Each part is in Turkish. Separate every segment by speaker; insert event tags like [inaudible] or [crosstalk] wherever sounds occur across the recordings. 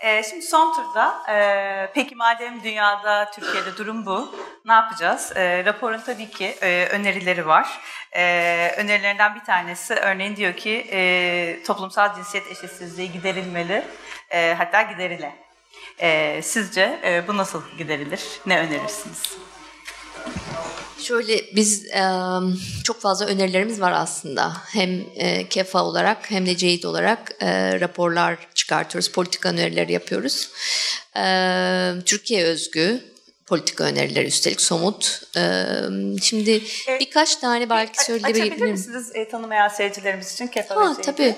Speaker 1: E, şimdi son turda, e, peki madem dünyada, Türkiye'de durum bu, ne yapacağız? E, raporun tabii ki e, önerileri var. E, önerilerinden bir tanesi örneğin diyor ki e, toplumsal cinsiyet eşitsizliği giderilmeli, hatta giderile. Sizce bu nasıl giderilir? Ne önerirsiniz?
Speaker 2: Şöyle biz çok fazla önerilerimiz var aslında. Hem KEFA olarak hem de CEİD olarak raporlar çıkartıyoruz, politika önerileri yapıyoruz. E, Türkiye özgü politika önerileri üstelik somut. şimdi e, birkaç tane belki söyleyebilirim.
Speaker 1: Açabilir misiniz e, tanımayan seyircilerimiz için
Speaker 2: ha, Tabii.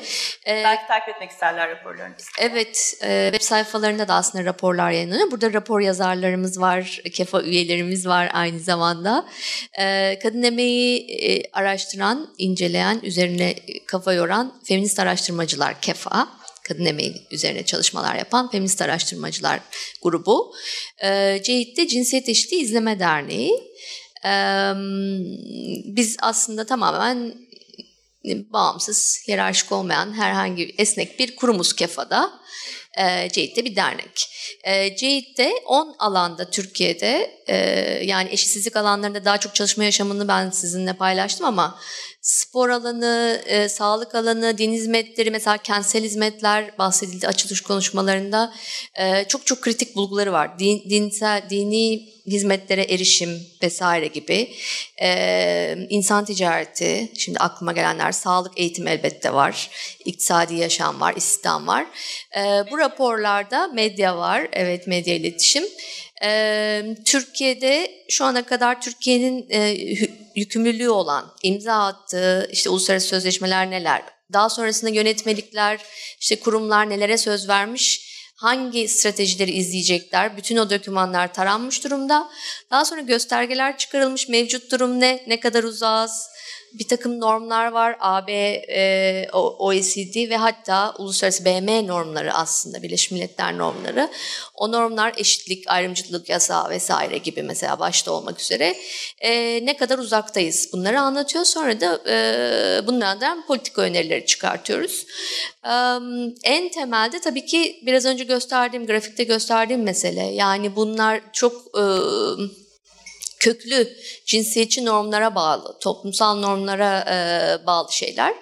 Speaker 1: E, belki takip etmek isterler raporlarını.
Speaker 2: Evet, e, web sayfalarında da aslında raporlar yayınlanıyor. Burada rapor yazarlarımız var, KEFA üyelerimiz var aynı zamanda. E, kadın emeği e, araştıran, inceleyen, üzerine kafa yoran feminist araştırmacılar KEFA kadın emeği üzerine çalışmalar yapan feminist araştırmacılar grubu. E, ee, CEİT'te Cinsiyet Eşitliği İzleme Derneği. E, biz aslında tamamen bağımsız, hiyerarşik olmayan herhangi esnek bir kurumuz KEFA'da. E, CEİT'te bir dernek. E, CEİT'te 10 alanda Türkiye'de e, yani eşitsizlik alanlarında daha çok çalışma yaşamını ben sizinle paylaştım ama spor alanı, e, sağlık alanı, din hizmetleri mesela kentsel hizmetler bahsedildi açılış konuşmalarında. E, çok çok kritik bulguları var. Din, dinsel, dini hizmetlere erişim vesaire gibi. E, insan ticareti, şimdi aklıma gelenler sağlık, eğitim elbette var. İktisadi yaşam var, istihdam var. E, bu raporlarda medya var, evet medya iletişim. E, Türkiye'de şu ana kadar Türkiye'nin e, yükümlülüğü olan, imza attığı işte uluslararası sözleşmeler neler, daha sonrasında yönetmelikler, işte kurumlar nelere söz vermiş, hangi stratejileri izleyecekler, bütün o dokümanlar taranmış durumda. Daha sonra göstergeler çıkarılmış, mevcut durum ne, ne kadar uzağız, bir takım normlar var. AB, e, OECD ve hatta uluslararası BM normları aslında Birleşmiş Milletler normları. O normlar eşitlik, ayrımcılık yasağı vesaire gibi mesela başta olmak üzere e, ne kadar uzaktayız bunları anlatıyor. Sonra da e, bunlardan politika önerileri çıkartıyoruz. E, en temelde tabii ki biraz önce gösterdiğim, grafikte gösterdiğim mesele. Yani bunlar çok... E, köklü cinsiyetçi normlara bağlı, toplumsal normlara e, bağlı şeyler.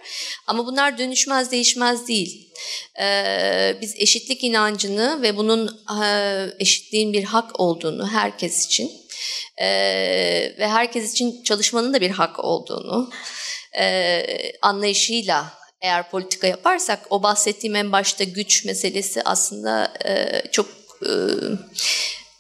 Speaker 2: Ama bunlar dönüşmez, değişmez değil. E, biz eşitlik inancını ve bunun e, eşitliğin bir hak olduğunu herkes için e, ve herkes için çalışmanın da bir hak olduğunu e, anlayışıyla eğer politika yaparsak o bahsettiğim en başta güç meselesi aslında e, çok e,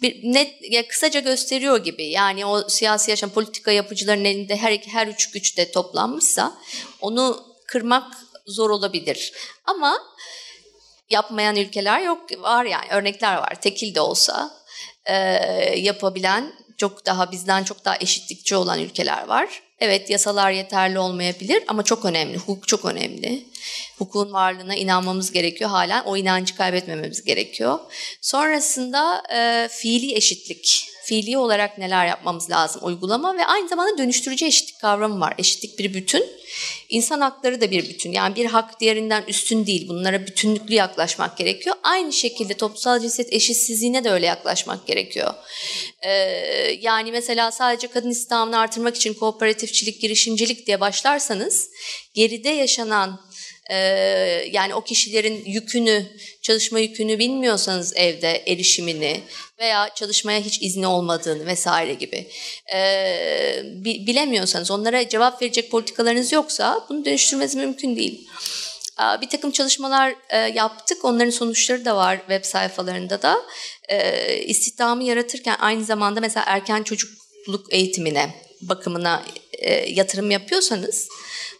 Speaker 2: bir net ya kısaca gösteriyor gibi. Yani o siyasi yaşam politika yapıcıların elinde her her üç güç de toplanmışsa onu kırmak zor olabilir. Ama yapmayan ülkeler yok var yani örnekler var. Tekil de olsa e, yapabilen çok daha bizden çok daha eşitlikçi olan ülkeler var. Evet yasalar yeterli olmayabilir ama çok önemli. Hukuk çok önemli. Hukukun varlığına inanmamız gerekiyor. Halen o inancı kaybetmememiz gerekiyor. Sonrasında e, fiili eşitlik fiili olarak neler yapmamız lazım uygulama ve aynı zamanda dönüştürücü eşitlik kavramı var. Eşitlik bir bütün, insan hakları da bir bütün. Yani bir hak diğerinden üstün değil. Bunlara bütünlüklü yaklaşmak gerekiyor. Aynı şekilde toplumsal cinsiyet eşitsizliğine de öyle yaklaşmak gerekiyor. Ee, yani mesela sadece kadın istihdamını artırmak için kooperatifçilik, girişimcilik diye başlarsanız geride yaşanan yani o kişilerin yükünü, çalışma yükünü bilmiyorsanız evde erişimini veya çalışmaya hiç izni olmadığını vesaire gibi bilemiyorsanız, onlara cevap verecek politikalarınız yoksa bunu dönüştürmeniz mümkün değil. Bir takım çalışmalar yaptık. Onların sonuçları da var web sayfalarında da. İstihdamı yaratırken aynı zamanda mesela erken çocukluk eğitimine, bakımına yatırım yapıyorsanız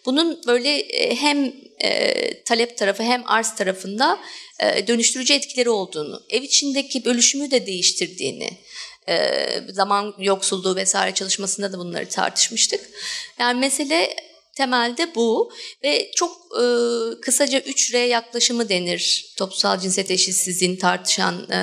Speaker 2: bunun böyle hem e, talep tarafı hem arz tarafında e, dönüştürücü etkileri olduğunu, ev içindeki bölüşümü de değiştirdiğini, e, zaman yoksulluğu vesaire çalışmasında da bunları tartışmıştık. Yani mesele temelde bu ve çok e, kısaca 3R yaklaşımı denir toplumsal cinsiyet eşitsizliğini tartışan e,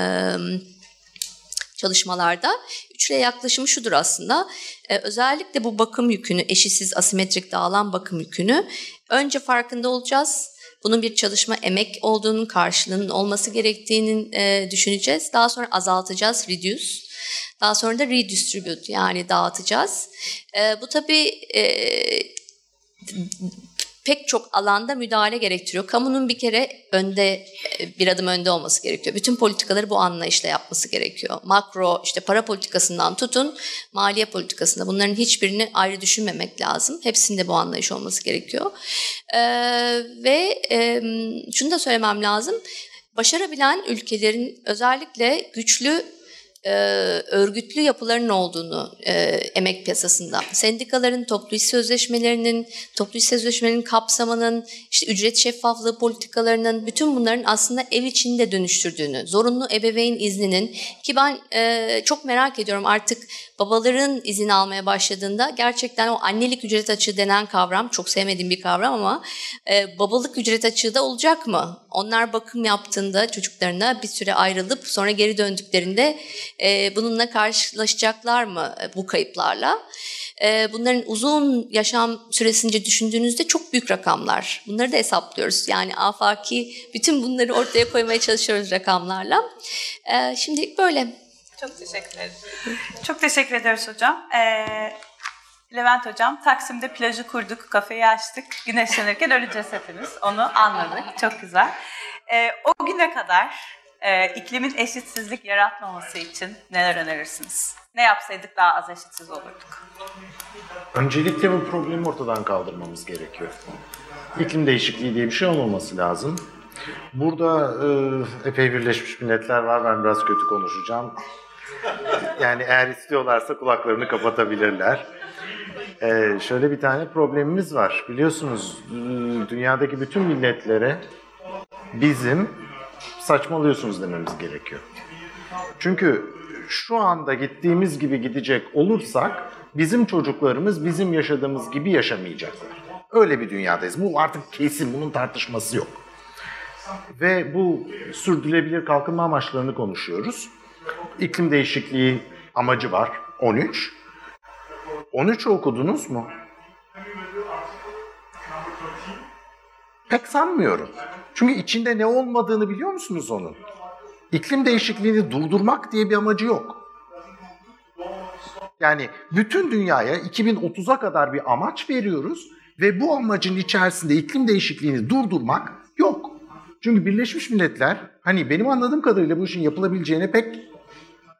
Speaker 2: çalışmalarda. 3R yaklaşımı şudur aslında. E, özellikle bu bakım yükünü, eşitsiz asimetrik dağılan bakım yükünü önce farkında olacağız. Bunun bir çalışma emek olduğunun karşılığının olması gerektiğinin e, düşüneceğiz. Daha sonra azaltacağız, reduce. Daha sonra da redistribute yani dağıtacağız. E, bu tabii e, pek çok alanda müdahale gerektiriyor. Kamunun bir kere önde e, bir adım önde olması gerekiyor. Bütün politikaları bu anlayışla yapması gerekiyor. Makro işte para politikasından tutun maliye politikasında bunların hiçbirini ayrı düşünmemek lazım. Hepsinde bu anlayış olması gerekiyor. Ee, ve e, şunu da söylemem lazım. Başarabilen ülkelerin özellikle güçlü e, örgütlü yapıların olduğunu e, emek piyasasında. Sendikaların, toplu iş sözleşmelerinin, toplu iş sözleşmelerinin kapsamının, işte ücret şeffaflığı politikalarının bütün bunların aslında ev içinde dönüştürdüğünü, zorunlu ebeveyn izninin ki ben e, çok merak ediyorum artık babaların izin almaya başladığında gerçekten o annelik ücret açığı denen kavram çok sevmediğim bir kavram ama e, babalık ücret açığı da olacak mı? Onlar bakım yaptığında çocuklarına bir süre ayrılıp sonra geri döndüklerinde e, bununla karşılaşacaklar mı e, bu kayıplarla? E, bunların uzun yaşam süresince düşündüğünüzde çok büyük rakamlar. Bunları da hesaplıyoruz. Yani afaki bütün bunları ortaya koymaya çalışıyoruz rakamlarla. E, şimdilik böyle.
Speaker 1: Çok teşekkür ederim. Çok teşekkür ederiz hocam. Ee, Levent hocam, Taksim'de plajı kurduk, kafeyi açtık. Güneşlenirken öleceğiz hepimiz. Onu anladık. Çok güzel. Ee, o güne kadar e, iklimin eşitsizlik yaratmaması için neler önerirsiniz? Ne yapsaydık daha az eşitsiz olurduk?
Speaker 3: Öncelikle bu problemi ortadan kaldırmamız gerekiyor. İklim değişikliği diye bir şey olmaması lazım. Burada e, epey Birleşmiş Milletler var. Ben biraz kötü konuşacağım. Yani eğer istiyorlarsa kulaklarını kapatabilirler. Ee, şöyle bir tane problemimiz var. Biliyorsunuz e, dünyadaki bütün milletlere bizim saçmalıyorsunuz dememiz gerekiyor. Çünkü şu anda gittiğimiz gibi gidecek olursak bizim çocuklarımız bizim yaşadığımız gibi yaşamayacaklar. Öyle bir dünyadayız. Bu artık kesin, bunun tartışması yok. Ve bu sürdürülebilir kalkınma amaçlarını konuşuyoruz. İklim değişikliği amacı var 13. 13'ü okudunuz mu? Pek sanmıyorum. Çünkü içinde ne olmadığını biliyor musunuz onun? İklim değişikliğini durdurmak diye bir amacı yok. Yani bütün dünyaya 2030'a kadar bir amaç veriyoruz ve bu amacın içerisinde iklim değişikliğini durdurmak yok. Çünkü Birleşmiş Milletler hani benim anladığım kadarıyla bu işin yapılabileceğine pek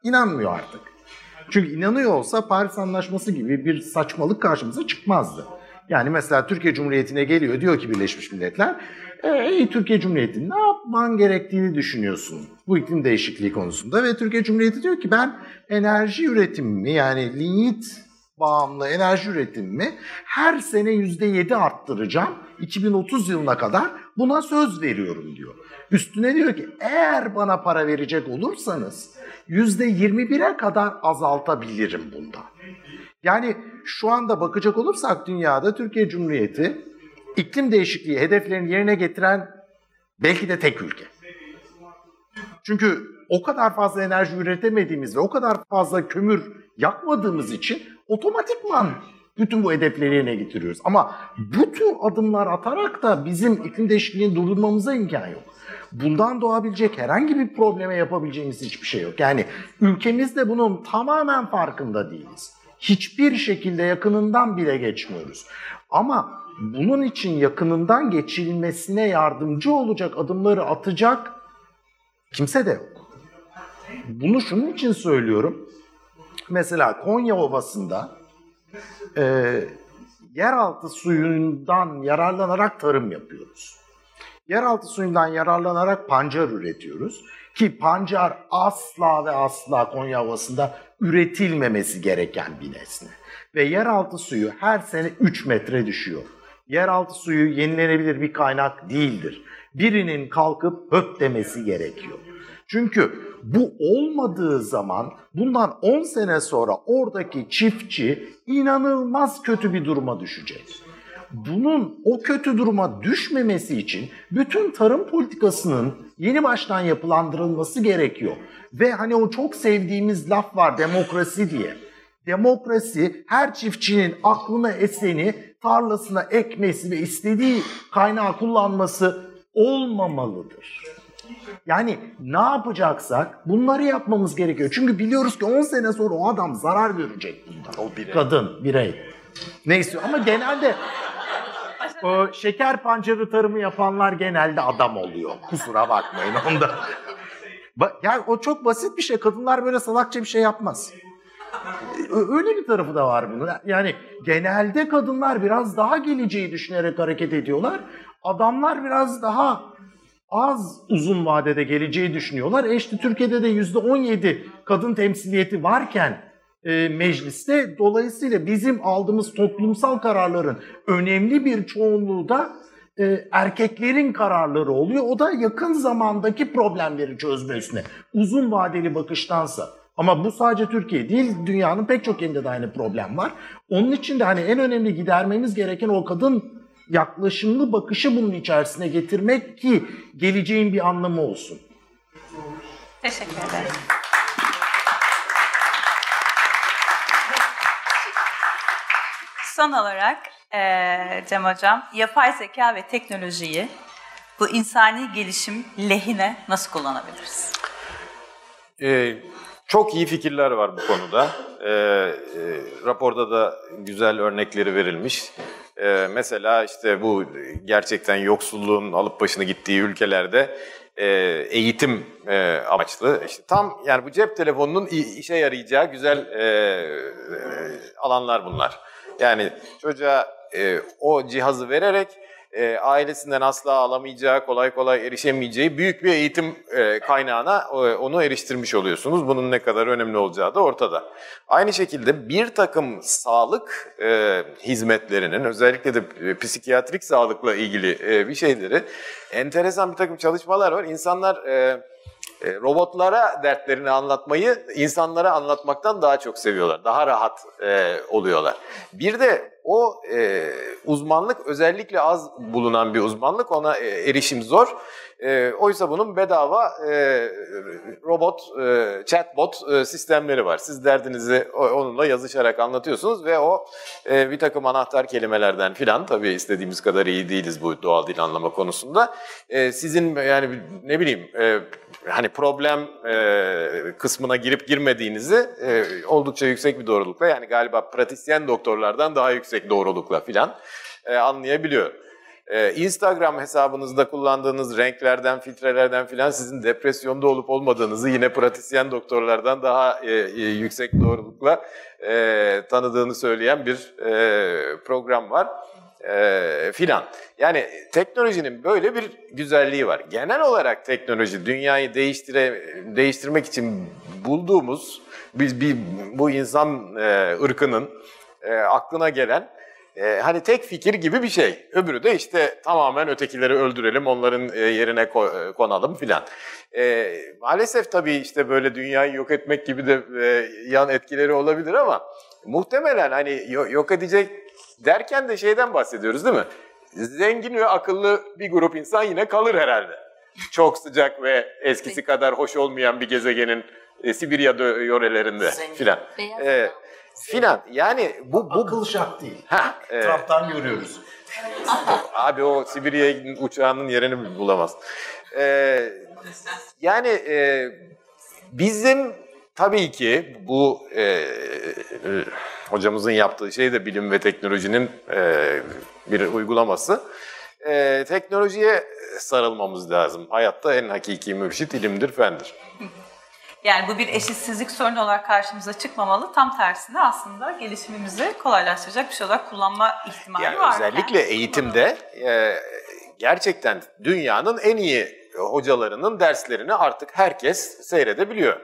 Speaker 3: inanmıyor artık. Çünkü inanıyor olsa Paris Anlaşması gibi bir saçmalık karşımıza çıkmazdı. Yani mesela Türkiye Cumhuriyeti'ne geliyor diyor ki Birleşmiş Milletler, ey Türkiye Cumhuriyeti ne yapman gerektiğini düşünüyorsun bu iklim değişikliği konusunda ve Türkiye Cumhuriyeti diyor ki ben enerji üretimimi yani linyit bağımlı enerji üretimimi her sene %7 arttıracağım 2030 yılına kadar buna söz veriyorum diyor. Üstüne diyor ki eğer bana para verecek olursanız %21'e kadar azaltabilirim bunda. Yani şu anda bakacak olursak dünyada Türkiye Cumhuriyeti iklim değişikliği hedeflerini yerine getiren belki de tek ülke. Çünkü o kadar fazla enerji üretemediğimiz ve o kadar fazla kömür yakmadığımız için otomatikman bütün bu hedefleri yerine getiriyoruz. Ama bu tür adımlar atarak da bizim iklim değişikliğini durdurmamıza imkan yok. Bundan doğabilecek herhangi bir probleme yapabileceğimiz hiçbir şey yok. Yani ülkemizde bunun tamamen farkında değiliz. Hiçbir şekilde yakınından bile geçmiyoruz. Ama bunun için yakınından geçilmesine yardımcı olacak adımları atacak kimse de yok. Bunu şunun için söylüyorum. Mesela Konya Ovası'nda e, yeraltı suyundan yararlanarak tarım yapıyoruz. Yeraltı suyundan yararlanarak pancar üretiyoruz. Ki pancar asla ve asla Konya Ovası'nda üretilmemesi gereken bir nesne. Ve yeraltı suyu her sene 3 metre düşüyor. Yeraltı suyu yenilenebilir bir kaynak değildir. Birinin kalkıp höp demesi gerekiyor. Çünkü bu olmadığı zaman bundan 10 sene sonra oradaki çiftçi inanılmaz kötü bir duruma düşecek. Bunun o kötü duruma düşmemesi için bütün tarım politikasının yeni baştan yapılandırılması gerekiyor. Ve hani o çok sevdiğimiz laf var demokrasi diye. Demokrasi her çiftçinin aklına eseni tarlasına ekmesi ve istediği kaynağı kullanması olmamalıdır. Yani ne yapacaksak bunları yapmamız gerekiyor. Çünkü biliyoruz ki 10 sene sonra o adam zarar görecek bundan.
Speaker 4: O birey.
Speaker 3: Kadın, birey. Neyse ama genelde o şeker pancarı tarımı yapanlar genelde adam oluyor. Kusura bakmayın onda. Yani o çok basit bir şey. Kadınlar böyle salakça bir şey yapmaz. Öyle bir tarafı da var bunun. Yani genelde kadınlar biraz daha geleceği düşünerek hareket ediyorlar. Adamlar biraz daha az uzun vadede geleceği düşünüyorlar. E işte Türkiye'de de %17 kadın temsiliyeti varken e, mecliste dolayısıyla bizim aldığımız toplumsal kararların önemli bir çoğunluğu da e, erkeklerin kararları oluyor. O da yakın zamandaki problemleri çözme üstüne. Uzun vadeli bakıştansa. Ama bu sadece Türkiye değil, dünyanın pek çok yerinde de aynı problem var. Onun için de hani en önemli gidermemiz gereken o kadın yaklaşımlı bakışı bunun içerisine getirmek ki geleceğin bir anlamı olsun.
Speaker 1: Teşekkür ederim. Son olarak eee Cem Hocam, yapay zeka ve teknolojiyi bu insani gelişim lehine nasıl kullanabiliriz?
Speaker 4: Ee, çok iyi fikirler var bu konuda. Ee, e, raporda da güzel örnekleri verilmiş. Ee, mesela işte bu gerçekten yoksulluğun alıp başını gittiği ülkelerde e, eğitim e, amaçlı. İşte tam yani bu cep telefonunun işe yarayacağı güzel e, e, alanlar bunlar. Yani çocuğa e, o cihazı vererek e, ailesinden asla alamayacağı, kolay kolay erişemeyeceği büyük bir eğitim e, kaynağına e, onu eriştirmiş oluyorsunuz. Bunun ne kadar önemli olacağı da ortada. Aynı şekilde bir takım sağlık e, hizmetlerinin özellikle de e, psikiyatrik sağlıkla ilgili e, bir şeyleri enteresan bir takım çalışmalar var. İnsanlar e, robotlara dertlerini anlatmayı insanlara anlatmaktan daha çok seviyorlar. Daha rahat e, oluyorlar. Bir de o e, uzmanlık özellikle az bulunan bir uzmanlık. Ona e, erişim zor. E, oysa bunun bedava e, robot, e, chatbot e, sistemleri var. Siz derdinizi onunla yazışarak anlatıyorsunuz ve o e, bir takım anahtar kelimelerden filan tabii istediğimiz kadar iyi değiliz bu doğal dil anlama konusunda. E, sizin yani ne bileyim e, hani problem e, kısmına girip girmediğinizi e, oldukça yüksek bir doğrulukla yani galiba pratisyen doktorlardan daha yüksek doğrulukla filan e, anlayabiliyor. E, Instagram hesabınızda kullandığınız renklerden, filtrelerden filan sizin depresyonda olup olmadığınızı yine pratisyen doktorlardan daha e, e, yüksek doğrulukla e, tanıdığını söyleyen bir e, program var e, filan. Yani teknolojinin böyle bir güzelliği var. Genel olarak teknoloji dünyayı değiştire değiştirmek için bulduğumuz biz bir bu insan e, ırkının e, aklına gelen e, hani tek fikir gibi bir şey. Öbürü de işte tamamen ötekileri öldürelim, onların e, yerine ko- e, konalım filan. E, maalesef tabii işte böyle dünyayı yok etmek gibi de e, yan etkileri olabilir ama muhtemelen hani yo- yok edecek derken de şeyden bahsediyoruz değil mi? Zengin ve akıllı bir grup insan yine kalır herhalde. Çok sıcak ve eskisi kadar hoş olmayan bir gezegenin e, Sibirya yörelerinde filan.
Speaker 2: Beyaz
Speaker 4: E, filan. Yani bu bu
Speaker 3: Akıl şart değil.
Speaker 4: Ha, e,
Speaker 3: görüyoruz.
Speaker 4: Abi o Sibirya uçağının yerini bulamaz. Ee, yani e, bizim tabii ki bu e, e, hocamızın yaptığı şey de bilim ve teknolojinin e, bir uygulaması. E, teknolojiye sarılmamız lazım. Hayatta en hakiki mürşit ilimdir, fendir.
Speaker 1: Yani bu bir eşitsizlik sorunu olarak karşımıza çıkmamalı. Tam tersine aslında gelişimimizi kolaylaştıracak bir şey olarak kullanma ihtimali
Speaker 4: Yani
Speaker 1: var.
Speaker 4: özellikle eğitimde e, gerçekten dünyanın en iyi hocalarının derslerini artık herkes seyredebiliyor.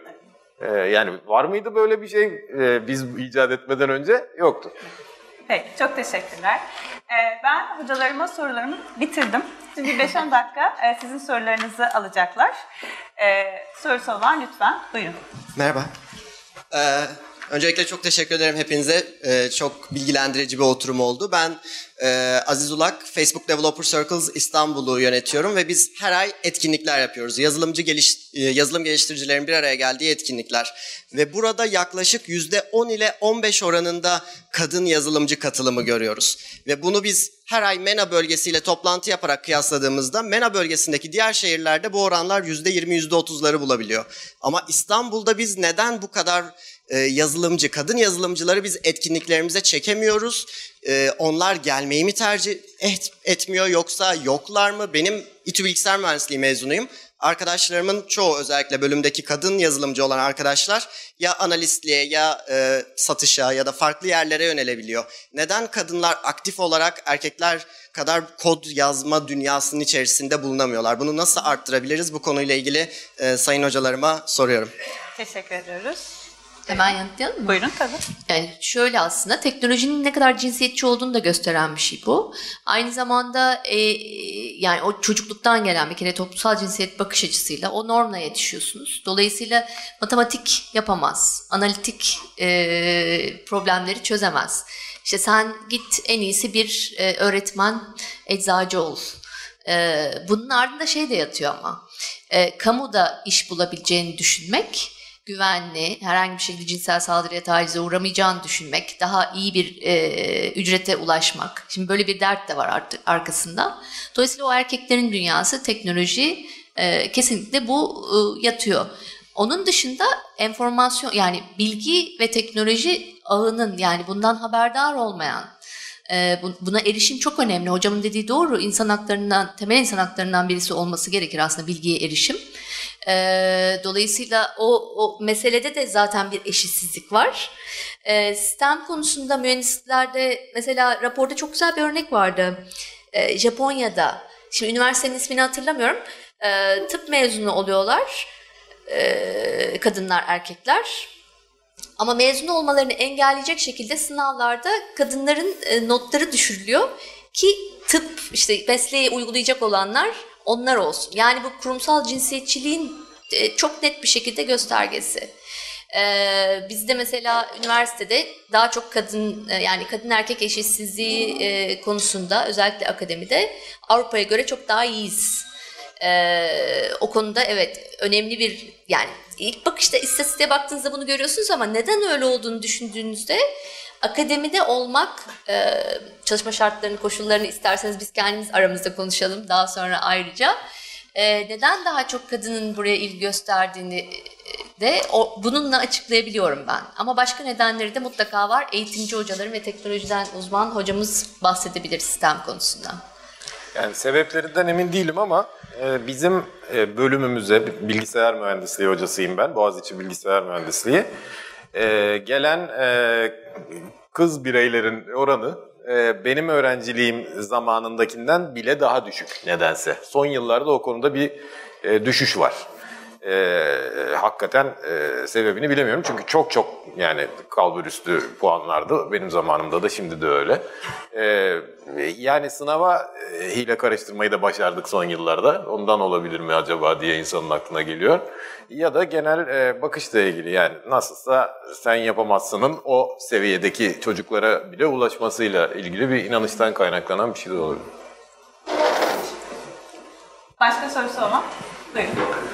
Speaker 4: E, yani var mıydı böyle bir şey e, biz icat etmeden önce? Yoktu.
Speaker 1: Peki, çok teşekkürler. Ee, ben hocalarıma sorularımı bitirdim. Şimdi 5-10 dakika e, sizin sorularınızı alacaklar. Ee, sorusu olan lütfen buyurun.
Speaker 5: Merhaba. Ee, öncelikle çok teşekkür ederim hepinize. Ee, çok bilgilendirici bir oturum oldu. Ben Ee, Aziz Ulak, Facebook Developer Circles İstanbul'u yönetiyorum ve biz her ay etkinlikler yapıyoruz. Yazılımcı geliş, e, yazılım geliştiricilerin bir araya geldiği etkinlikler. Ve burada yaklaşık %10 ile 15 oranında kadın yazılımcı katılımı görüyoruz. Ve bunu biz her ay MENA bölgesiyle toplantı yaparak kıyasladığımızda MENA bölgesindeki diğer şehirlerde bu oranlar %20, %30'ları bulabiliyor. Ama İstanbul'da biz neden bu kadar e, yazılımcı, kadın yazılımcıları biz etkinliklerimize çekemiyoruz? E, onlar gelmeyi mi tercih et, etmiyor yoksa yoklar mı? Benim İTÜ Bilgisayar Mühendisliği mezunuyum. Arkadaşlarımın çoğu özellikle bölümdeki kadın yazılımcı olan arkadaşlar ya analistliğe ya e, satışa ya da farklı yerlere yönelebiliyor. Neden kadınlar aktif olarak erkekler kadar kod yazma dünyasının içerisinde bulunamıyorlar? Bunu nasıl arttırabiliriz? Bu konuyla ilgili e, sayın hocalarıma soruyorum.
Speaker 1: Teşekkür ediyoruz.
Speaker 2: Hemen yanıtlayalım mı?
Speaker 1: Buyurun tabii.
Speaker 2: Yani şöyle aslında teknolojinin ne kadar cinsiyetçi olduğunu da gösteren bir şey bu. Aynı zamanda e, yani o çocukluktan gelen bir kere toplumsal cinsiyet bakış açısıyla o normla yetişiyorsunuz. Dolayısıyla matematik yapamaz, analitik e, problemleri çözemez. İşte sen git en iyisi bir e, öğretmen, eczacı ol. E, bunun ardında şey de yatıyor ama e, kamuda iş bulabileceğini düşünmek güvenli, herhangi bir şekilde cinsel saldırıya tacize uğramayacağını düşünmek, daha iyi bir e, ücrete ulaşmak. Şimdi böyle bir dert de var artık arkasında. Dolayısıyla o erkeklerin dünyası, teknoloji e, kesinlikle bu e, yatıyor. Onun dışında enformasyon yani bilgi ve teknoloji ağının yani bundan haberdar olmayan e, buna erişim çok önemli. Hocamın dediği doğru. İnsan haklarından, temel insan haklarından birisi olması gerekir aslında bilgiye erişim. E, dolayısıyla o, o meselede de zaten bir eşitsizlik var. E, STEM konusunda mühendislerde mesela raporda çok güzel bir örnek vardı. E, Japonya'da, şimdi üniversitenin ismini hatırlamıyorum. E, tıp mezunu oluyorlar. E, kadınlar, erkekler. Ama mezun olmalarını engelleyecek şekilde sınavlarda kadınların notları düşürülüyor ki tıp işte mesleği uygulayacak olanlar onlar olsun. Yani bu kurumsal cinsiyetçiliğin e, çok net bir şekilde göstergesi. Ee, bizde mesela üniversitede daha çok kadın e, yani kadın erkek eşitsizliği e, konusunda özellikle akademide Avrupa'ya göre çok daha iyiyiz. O konuda evet önemli bir yani ilk bakışta istatistiğe baktığınızda bunu görüyorsunuz ama neden öyle olduğunu düşündüğünüzde akademide olmak e, çalışma şartlarını koşullarını isterseniz biz kendimiz aramızda konuşalım daha sonra ayrıca e, neden daha çok kadının buraya ilgi gösterdiğini de o, bununla açıklayabiliyorum ben. Ama başka nedenleri de mutlaka var. Eğitimci hocaların ve teknolojiden uzman hocamız bahsedebilir sistem konusunda.
Speaker 4: Yani sebeplerinden emin değilim ama e, bizim e, bölümümüze, bilgisayar mühendisliği hocasıyım ben, Boğaziçi Bilgisayar Mühendisliği. E, gelen kız bireylerin oranı benim öğrenciliğim zamanındakinden bile daha düşük nedense. Son yıllarda o konuda bir düşüş var e, hakikaten e, sebebini bilemiyorum. Çünkü çok çok yani kalbur üstü puanlardı. Benim zamanımda da şimdi de öyle. E, yani sınava e, hile karıştırmayı da başardık son yıllarda. Ondan olabilir mi acaba diye insanın aklına geliyor. Ya da genel e, bakışla ilgili yani nasılsa sen yapamazsının o seviyedeki çocuklara bile ulaşmasıyla ilgili bir inanıştan kaynaklanan bir şey de olabilir.
Speaker 1: Başka sorusu olan? Buyurun.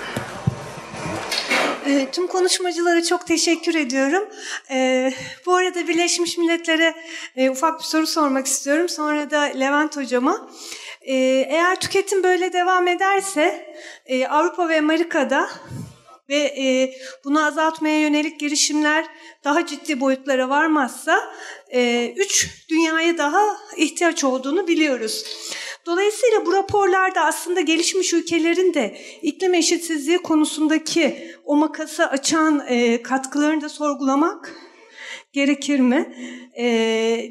Speaker 6: E, tüm konuşmacılara çok teşekkür ediyorum. E, bu arada Birleşmiş Milletler'e e, ufak bir soru sormak istiyorum. Sonra da Levent Hocama. E, eğer tüketim böyle devam ederse e, Avrupa ve Amerika'da ve e, bunu azaltmaya yönelik girişimler daha ciddi boyutlara varmazsa üç dünyaya daha ihtiyaç olduğunu biliyoruz. Dolayısıyla bu raporlarda aslında gelişmiş ülkelerin de iklim eşitsizliği konusundaki o makası açan e, katkılarını da sorgulamak gerekir mi? E,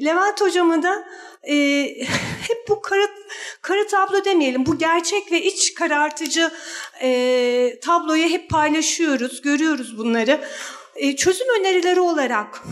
Speaker 6: Levent Hocam'a da e, [laughs] hep bu kara, kara tablo demeyelim, bu gerçek ve iç karartıcı e, tabloyu hep paylaşıyoruz, görüyoruz bunları. E, çözüm önerileri olarak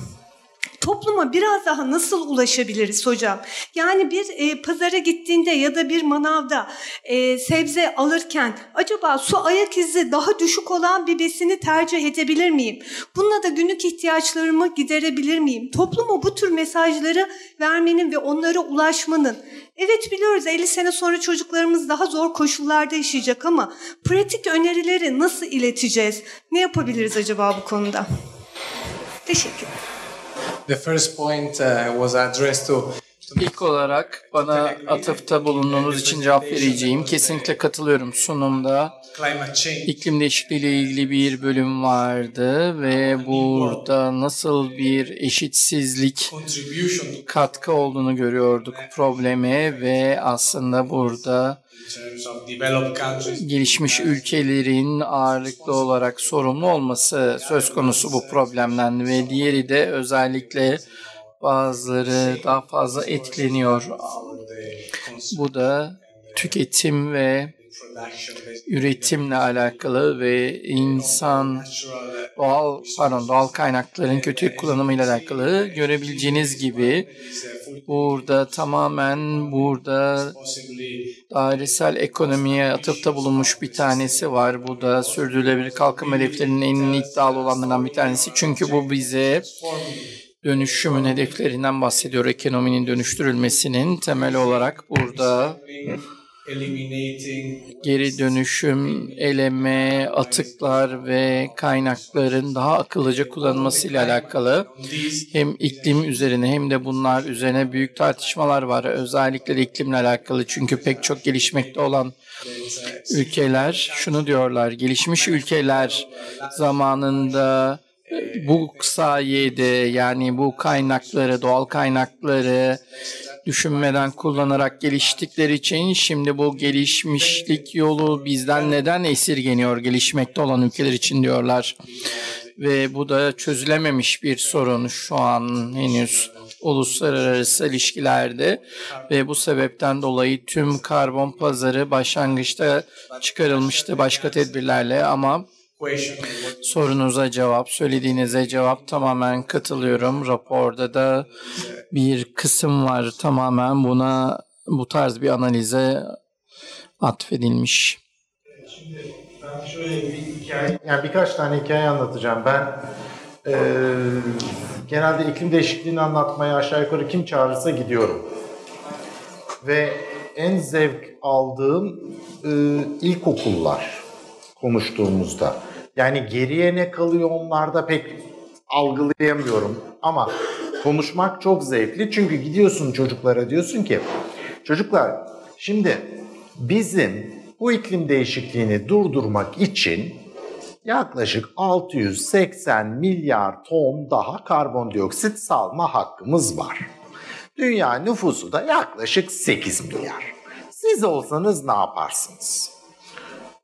Speaker 6: topluma biraz daha nasıl ulaşabiliriz hocam? Yani bir e, pazara gittiğinde ya da bir manavda e, sebze alırken acaba su ayak izi daha düşük olan bir besini tercih edebilir miyim? Bununla da günlük ihtiyaçlarımı giderebilir miyim? Topluma bu tür mesajları vermenin ve onlara ulaşmanın Evet biliyoruz 50 sene sonra çocuklarımız daha zor koşullarda yaşayacak ama pratik önerileri nasıl ileteceğiz? Ne yapabiliriz acaba bu konuda? Teşekkür
Speaker 7: The first point uh, was addressed to
Speaker 8: İlk olarak bana atıfta bulunduğunuz için cevap vereceğim. Kesinlikle katılıyorum sunumda. İklim değişikliği ile ilgili bir bölüm vardı ve burada nasıl bir eşitsizlik katkı olduğunu görüyorduk probleme ve aslında burada gelişmiş ülkelerin ağırlıklı olarak sorumlu olması söz konusu bu problemden ve diğeri de özellikle bazıları daha fazla etkileniyor. Bu da tüketim ve üretimle alakalı ve insan doğal pardon doğal kaynakların kötü kullanımıyla alakalı görebileceğiniz gibi burada tamamen burada dairesel ekonomiye atıfta bulunmuş bir tanesi var. Bu da sürdürülebilir kalkınma hedeflerinin en iddialı olanlarından bir tanesi. Çünkü bu bize dönüşümün hedeflerinden bahsediyor. Ekonominin dönüştürülmesinin temel olarak burada geri dönüşüm, eleme, atıklar ve kaynakların daha akıllıca kullanılmasıyla alakalı hem iklim üzerine hem de bunlar üzerine büyük tartışmalar var. Özellikle de iklimle alakalı çünkü pek çok gelişmekte olan ülkeler şunu diyorlar. Gelişmiş ülkeler zamanında bu sayede yani bu kaynakları, doğal kaynakları düşünmeden kullanarak geliştikleri için şimdi bu gelişmişlik yolu bizden neden esirgeniyor gelişmekte olan ülkeler için diyorlar. Ve bu da çözülememiş bir sorun şu an henüz uluslararası ilişkilerde ve bu sebepten dolayı tüm karbon pazarı başlangıçta çıkarılmıştı başka tedbirlerle ama sorunuza cevap, söylediğinize cevap tamamen katılıyorum. Raporda da bir kısım var tamamen buna bu tarz bir analize atfedilmiş.
Speaker 3: Şöyle bir hikaye, yani birkaç tane hikaye anlatacağım. Ben eee, genelde iklim değişikliğini anlatmaya aşağı yukarı kim çağırırsa gidiyorum. Ve en zevk aldığım eee, ilkokullar konuştuğumuzda. Yani geriye ne kalıyor onlarda pek algılayamıyorum. Ama konuşmak çok zevkli. Çünkü gidiyorsun çocuklara diyorsun ki çocuklar şimdi bizim bu iklim değişikliğini durdurmak için yaklaşık 680 milyar ton daha karbondioksit salma hakkımız var. Dünya nüfusu da yaklaşık 8 milyar. Siz olsanız ne yaparsınız?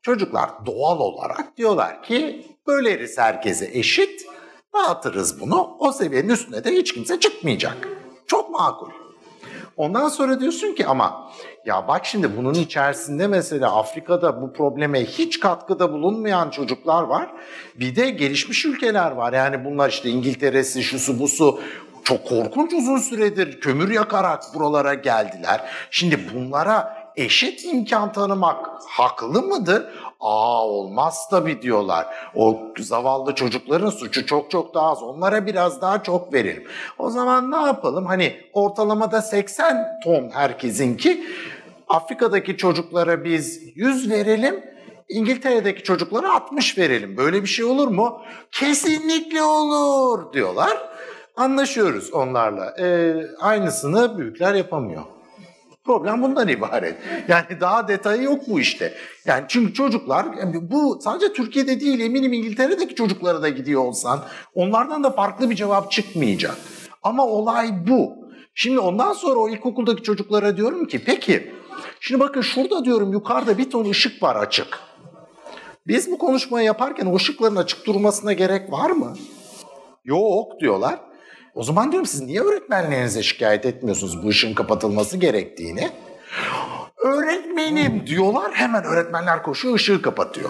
Speaker 3: Çocuklar doğal olarak diyorlar ki böleriz herkese eşit, dağıtırız bunu, o seviyenin üstüne de hiç kimse çıkmayacak. Çok makul. Ondan sonra diyorsun ki ama ya bak şimdi bunun içerisinde mesela Afrika'da bu probleme hiç katkıda bulunmayan çocuklar var. Bir de gelişmiş ülkeler var. Yani bunlar işte İngiltere'si, şusu busu çok korkunç uzun süredir kömür yakarak buralara geldiler. Şimdi bunlara eşit imkan tanımak haklı mıdır? Aa olmaz tabii diyorlar. O zavallı çocukların suçu çok çok daha az. Onlara biraz daha çok verelim. O zaman ne yapalım? Hani ortalamada 80 ton herkesinki. Afrika'daki çocuklara biz 100 verelim. İngiltere'deki çocuklara 60 verelim. Böyle bir şey olur mu? Kesinlikle olur diyorlar. Anlaşıyoruz onlarla. Ee, aynısını büyükler yapamıyor. Problem bundan ibaret. Yani daha detayı yok bu işte. Yani çünkü çocuklar bu sadece Türkiye'de değil eminim İngiltere'deki çocuklara da gidiyor olsan onlardan da farklı bir cevap çıkmayacak. Ama olay bu. Şimdi ondan sonra o ilkokuldaki çocuklara diyorum ki peki şimdi bakın şurada diyorum yukarıda bir ton ışık var açık. Biz bu konuşmayı yaparken o ışıkların açık durmasına gerek var mı? Yok diyorlar. O zaman diyorum siz niye öğretmenlerinize şikayet etmiyorsunuz bu ışığın kapatılması gerektiğini? Öğretmenim diyorlar hemen öğretmenler koşuyor ışığı kapatıyor.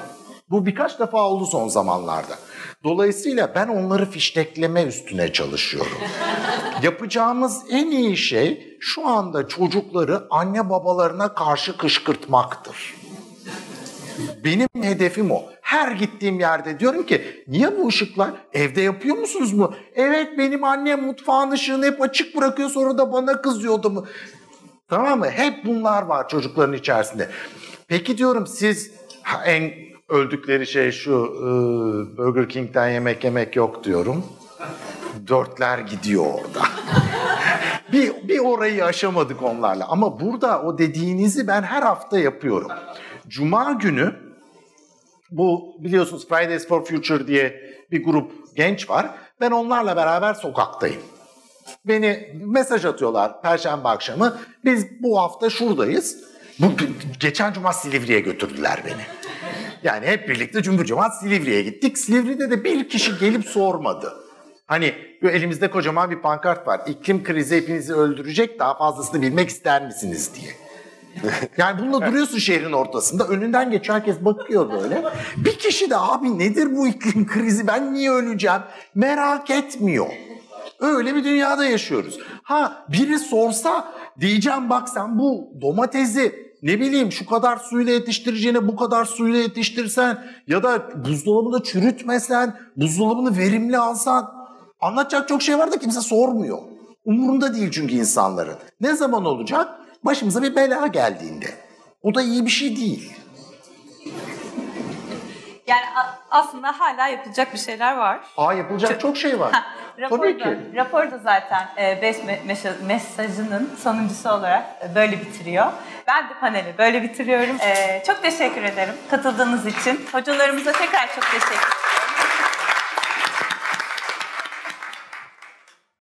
Speaker 3: Bu birkaç defa oldu son zamanlarda. Dolayısıyla ben onları fiştekleme üstüne çalışıyorum. [laughs] Yapacağımız en iyi şey şu anda çocukları anne babalarına karşı kışkırtmaktır. Benim hedefim o. Her gittiğim yerde diyorum ki niye bu ışıklar? Evde yapıyor musunuz mu? Evet benim annem mutfağın ışığını hep açık bırakıyor sonra da bana kızıyordu mu? Tamam mı? Hep bunlar var çocukların içerisinde. Peki diyorum siz en öldükleri şey şu e, Burger King'den yemek yemek yok diyorum. Dörtler gidiyor orada. [laughs] bir, bir orayı aşamadık onlarla. Ama burada o dediğinizi ben her hafta yapıyorum. Cuma günü bu biliyorsunuz Fridays for Future diye bir grup genç var. Ben onlarla beraber sokaktayım. Beni mesaj atıyorlar perşembe akşamı. Biz bu hafta şuradayız. Bu geçen cuma Silivri'ye götürdüler beni. Yani hep birlikte cümbür cemaat Silivri'ye gittik. Silivri'de de bir kişi gelip sormadı. Hani elimizde kocaman bir pankart var. İklim krizi hepinizi öldürecek daha fazlasını bilmek ister misiniz diye. [laughs] Yani bununla duruyorsun şehrin ortasında. Önünden geç herkes bakıyor böyle. Bir kişi de abi nedir bu iklim krizi ben niye öleceğim merak etmiyor. Öyle bir dünyada yaşıyoruz. Ha biri sorsa diyeceğim bak sen bu domatesi ne bileyim şu kadar suyla yetiştireceğine bu kadar suyla yetiştirsen ya da buzdolabında çürütmesen, buzdolabını verimli alsan anlatacak çok şey var da kimse sormuyor. Umurunda değil çünkü insanların. Ne zaman olacak? Başımıza bir bela geldiğinde. O da iyi bir şey değil.
Speaker 1: Yani aslında hala yapılacak bir şeyler var.
Speaker 3: Aa yapılacak çok şey var. [laughs]
Speaker 1: Raporda,
Speaker 3: Tabii ki.
Speaker 1: Raporda zaten e, beş me- mesajının sonuncusu olarak e, böyle bitiriyor. Ben de paneli böyle bitiriyorum. E, çok teşekkür ederim katıldığınız için. Hocalarımıza tekrar çok teşekkür